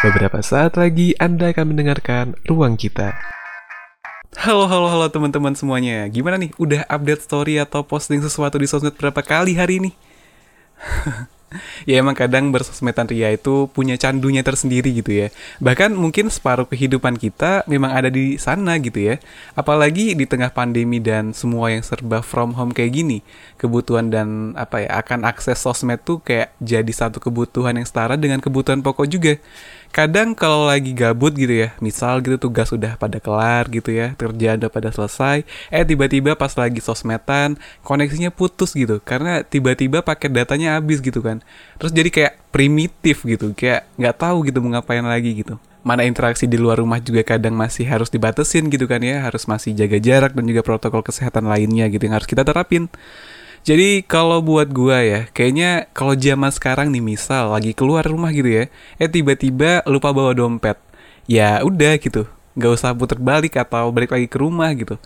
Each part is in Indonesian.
Beberapa saat lagi Anda akan mendengarkan Ruang Kita. Halo, halo, halo teman-teman semuanya. Gimana nih? Udah update story atau posting sesuatu di sosmed berapa kali hari ini? ya emang kadang bersosmedan ria itu punya candunya tersendiri gitu ya. Bahkan mungkin separuh kehidupan kita memang ada di sana gitu ya. Apalagi di tengah pandemi dan semua yang serba from home kayak gini. Kebutuhan dan apa ya, akan akses sosmed tuh kayak jadi satu kebutuhan yang setara dengan kebutuhan pokok juga kadang kalau lagi gabut gitu ya misal gitu tugas udah pada kelar gitu ya kerjaan udah pada selesai eh tiba-tiba pas lagi sosmedan koneksinya putus gitu karena tiba-tiba paket datanya habis gitu kan terus jadi kayak primitif gitu kayak nggak tahu gitu mau ngapain lagi gitu mana interaksi di luar rumah juga kadang masih harus dibatesin gitu kan ya harus masih jaga jarak dan juga protokol kesehatan lainnya gitu yang harus kita terapin jadi kalau buat gua ya, kayaknya kalau zaman sekarang nih misal lagi keluar rumah gitu ya, eh tiba-tiba lupa bawa dompet. Ya udah gitu, nggak usah puter balik atau balik lagi ke rumah gitu.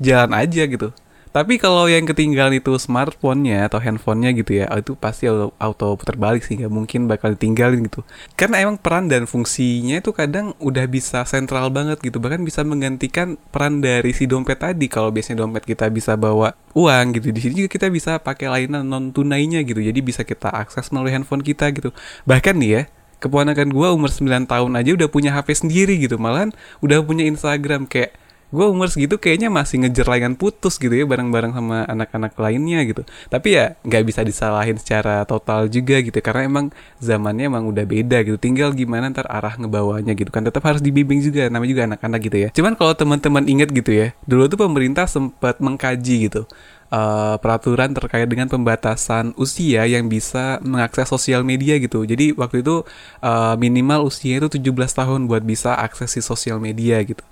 Jalan aja gitu. Tapi kalau yang ketinggalan itu smartphone-nya atau handphonenya gitu ya, itu pasti auto, auto putar balik sih, nggak mungkin bakal ditinggalin gitu. Karena emang peran dan fungsinya itu kadang udah bisa sentral banget gitu, bahkan bisa menggantikan peran dari si dompet tadi. Kalau biasanya dompet kita bisa bawa uang gitu, di sini juga kita bisa pakai layanan non tunainya gitu, jadi bisa kita akses melalui handphone kita gitu. Bahkan nih ya, keponakan gue umur 9 tahun aja udah punya HP sendiri gitu, malahan udah punya Instagram kayak gue umur segitu kayaknya masih ngejar layangan putus gitu ya bareng-bareng sama anak-anak lainnya gitu. Tapi ya nggak bisa disalahin secara total juga gitu karena emang zamannya emang udah beda gitu. Tinggal gimana ntar arah ngebawanya gitu kan tetap harus dibimbing juga namanya juga anak-anak gitu ya. Cuman kalau teman-teman inget gitu ya dulu tuh pemerintah sempat mengkaji gitu uh, peraturan terkait dengan pembatasan usia yang bisa mengakses sosial media gitu. Jadi waktu itu uh, minimal usia itu 17 tahun buat bisa akses si sosial media gitu.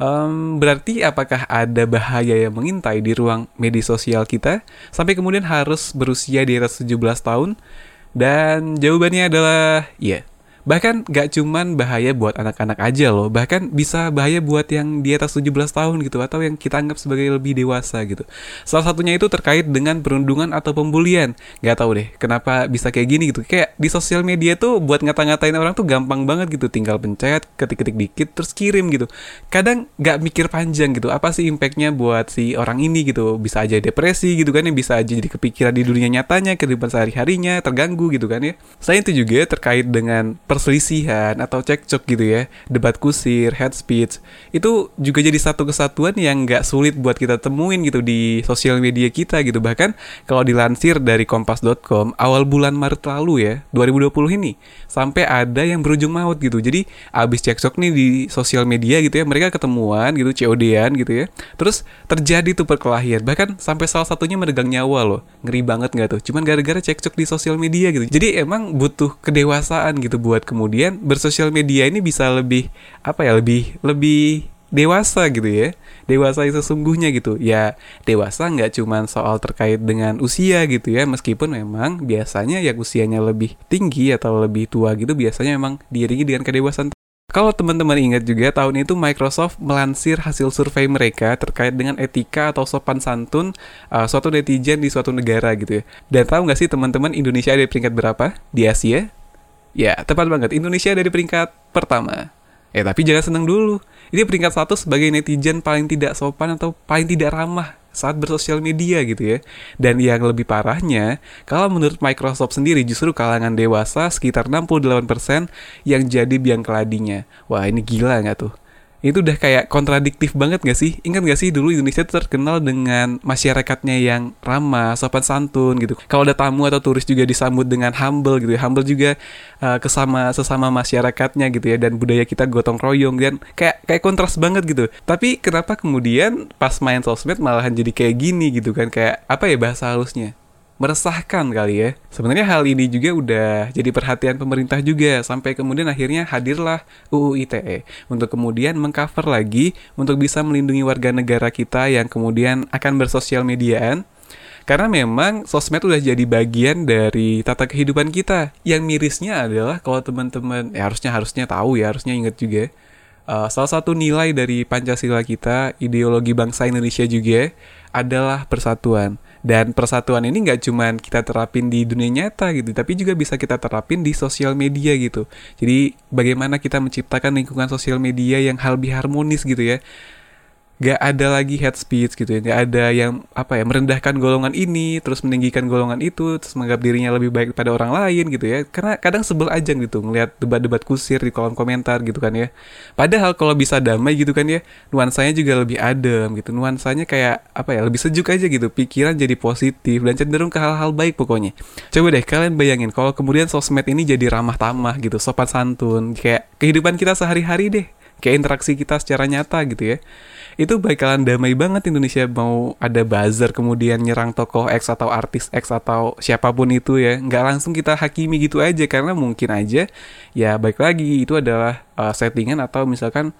Um, berarti apakah ada bahaya yang mengintai di ruang media sosial kita sampai kemudian harus berusia di atas 17 tahun? Dan jawabannya adalah ya. Yeah Bahkan gak cuman bahaya buat anak-anak aja loh, bahkan bisa bahaya buat yang di atas 17 tahun gitu atau yang kita anggap sebagai lebih dewasa gitu. Salah satunya itu terkait dengan perundungan atau pembulian. Gak tahu deh kenapa bisa kayak gini gitu. Kayak di sosial media tuh buat ngata-ngatain orang tuh gampang banget gitu, tinggal pencet, ketik-ketik dikit terus kirim gitu. Kadang gak mikir panjang gitu, apa sih impactnya buat si orang ini gitu. Bisa aja depresi gitu kan, yang bisa aja jadi kepikiran di dunia nyatanya, kehidupan sehari-harinya terganggu gitu kan ya. Selain itu juga terkait dengan perselisihan atau cekcok gitu ya, debat kusir, head speech, itu juga jadi satu kesatuan yang nggak sulit buat kita temuin gitu di sosial media kita gitu. Bahkan kalau dilansir dari kompas.com, awal bulan Maret lalu ya, 2020 ini, sampai ada yang berujung maut gitu. Jadi abis cekcok nih di sosial media gitu ya, mereka ketemuan gitu, COD-an gitu ya. Terus terjadi tuh perkelahian, bahkan sampai salah satunya meregang nyawa loh. Ngeri banget nggak tuh? Cuman gara-gara cekcok di sosial media gitu. Jadi emang butuh kedewasaan gitu buat buat kemudian bersosial media ini bisa lebih apa ya lebih lebih dewasa gitu ya dewasa itu sesungguhnya gitu ya dewasa nggak cuma soal terkait dengan usia gitu ya meskipun memang biasanya yang usianya lebih tinggi atau lebih tua gitu biasanya memang diiringi dengan kedewasaan kalau teman-teman ingat juga tahun itu Microsoft melansir hasil survei mereka terkait dengan etika atau sopan santun uh, suatu netizen di suatu negara gitu ya. Dan tahu nggak sih teman-teman Indonesia ada di peringkat berapa di Asia? Ya, tepat banget. Indonesia dari peringkat pertama. Eh, tapi jangan senang dulu. Ini peringkat satu sebagai netizen paling tidak sopan atau paling tidak ramah saat bersosial media gitu ya. Dan yang lebih parahnya, kalau menurut Microsoft sendiri justru kalangan dewasa sekitar 68% yang jadi biang keladinya. Wah, ini gila nggak tuh? Itu udah kayak kontradiktif banget gak sih? Ingat gak sih dulu Indonesia terkenal dengan masyarakatnya yang ramah, sopan santun gitu. Kalau ada tamu atau turis juga disambut dengan humble gitu ya. Humble juga uh, kesama sesama masyarakatnya gitu ya dan budaya kita gotong royong dan kayak kayak kontras banget gitu. Tapi kenapa kemudian pas main sosmed malahan jadi kayak gini gitu kan kayak apa ya bahasa halusnya? Meresahkan kali ya. Sebenarnya hal ini juga udah jadi perhatian pemerintah juga sampai kemudian akhirnya hadirlah UU ITE untuk kemudian mengcover lagi untuk bisa melindungi warga negara kita yang kemudian akan bersosial mediaan karena memang sosmed udah jadi bagian dari tata kehidupan kita. Yang mirisnya adalah kalau teman-teman ya harusnya harusnya tahu ya, harusnya ingat juga. Uh, salah satu nilai dari Pancasila kita, ideologi bangsa Indonesia juga adalah persatuan Dan persatuan ini nggak cuman kita terapin di dunia nyata gitu, tapi juga bisa kita terapin di sosial media gitu. Jadi bagaimana kita menciptakan lingkungan sosial media yang lebih harmonis gitu ya gak ada lagi head speech gitu ya. Gak ada yang apa ya merendahkan golongan ini terus meninggikan golongan itu terus menganggap dirinya lebih baik pada orang lain gitu ya. Karena kadang sebel aja gitu ngelihat debat-debat kusir di kolom komentar gitu kan ya. Padahal kalau bisa damai gitu kan ya nuansanya juga lebih adem gitu. Nuansanya kayak apa ya lebih sejuk aja gitu. Pikiran jadi positif dan cenderung ke hal-hal baik pokoknya. Coba deh kalian bayangin kalau kemudian sosmed ini jadi ramah tamah gitu sopan santun kayak kehidupan kita sehari-hari deh kayak interaksi kita secara nyata gitu ya. Itu bakalan damai banget Indonesia mau ada buzzer kemudian nyerang tokoh X atau artis X atau siapa pun itu ya. Nggak langsung kita hakimi gitu aja karena mungkin aja ya baik lagi itu adalah uh, settingan atau misalkan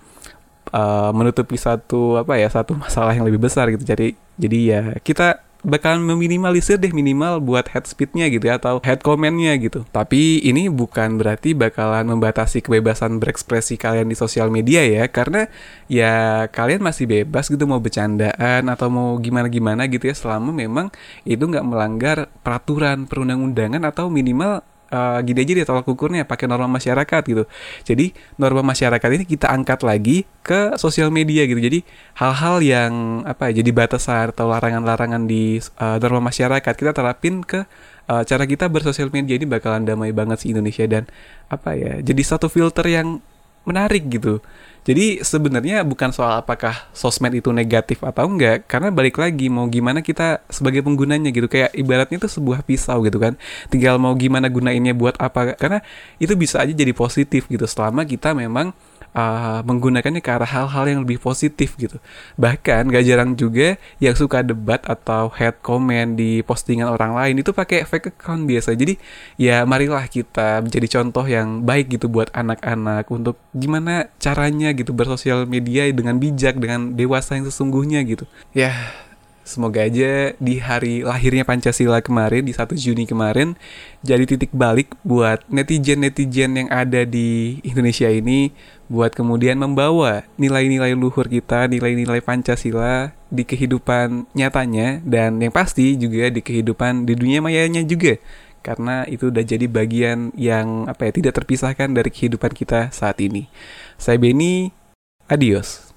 uh, menutupi satu apa ya satu masalah yang lebih besar gitu. Jadi jadi ya kita bakalan meminimalisir deh minimal buat head speednya gitu ya atau head commentnya gitu. Tapi ini bukan berarti bakalan membatasi kebebasan berekspresi kalian di sosial media ya karena ya kalian masih bebas gitu mau bercandaan atau mau gimana-gimana gitu ya selama memang itu nggak melanggar peraturan perundang-undangan atau minimal uh, gini aja dia tolak ukurnya pakai norma masyarakat gitu. Jadi norma masyarakat ini kita angkat lagi ke sosial media gitu. Jadi hal-hal yang apa ya jadi batasan atau larangan-larangan di uh, norma masyarakat kita terapin ke uh, cara kita bersosial media ini bakalan damai banget sih Indonesia dan apa ya jadi satu filter yang menarik gitu. Jadi sebenarnya bukan soal apakah sosmed itu negatif atau enggak, karena balik lagi mau gimana kita sebagai penggunanya gitu. Kayak ibaratnya itu sebuah pisau gitu kan. Tinggal mau gimana gunainnya buat apa. Karena itu bisa aja jadi positif gitu selama kita memang uh, menggunakannya ke arah hal-hal yang lebih positif gitu. Bahkan gak jarang juga yang suka debat atau head comment di postingan orang lain itu pakai fake account biasa. Jadi ya marilah kita menjadi contoh yang baik gitu buat anak-anak untuk gimana caranya gitu bersosial media dengan bijak dengan dewasa yang sesungguhnya gitu. Ya Semoga aja di hari lahirnya Pancasila kemarin, di 1 Juni kemarin, jadi titik balik buat netizen-netizen yang ada di Indonesia ini, buat kemudian membawa nilai-nilai luhur kita, nilai-nilai Pancasila di kehidupan nyatanya, dan yang pasti juga di kehidupan di dunia mayanya juga. Karena itu udah jadi bagian yang apa ya tidak terpisahkan dari kehidupan kita saat ini. Saya Benny, adios.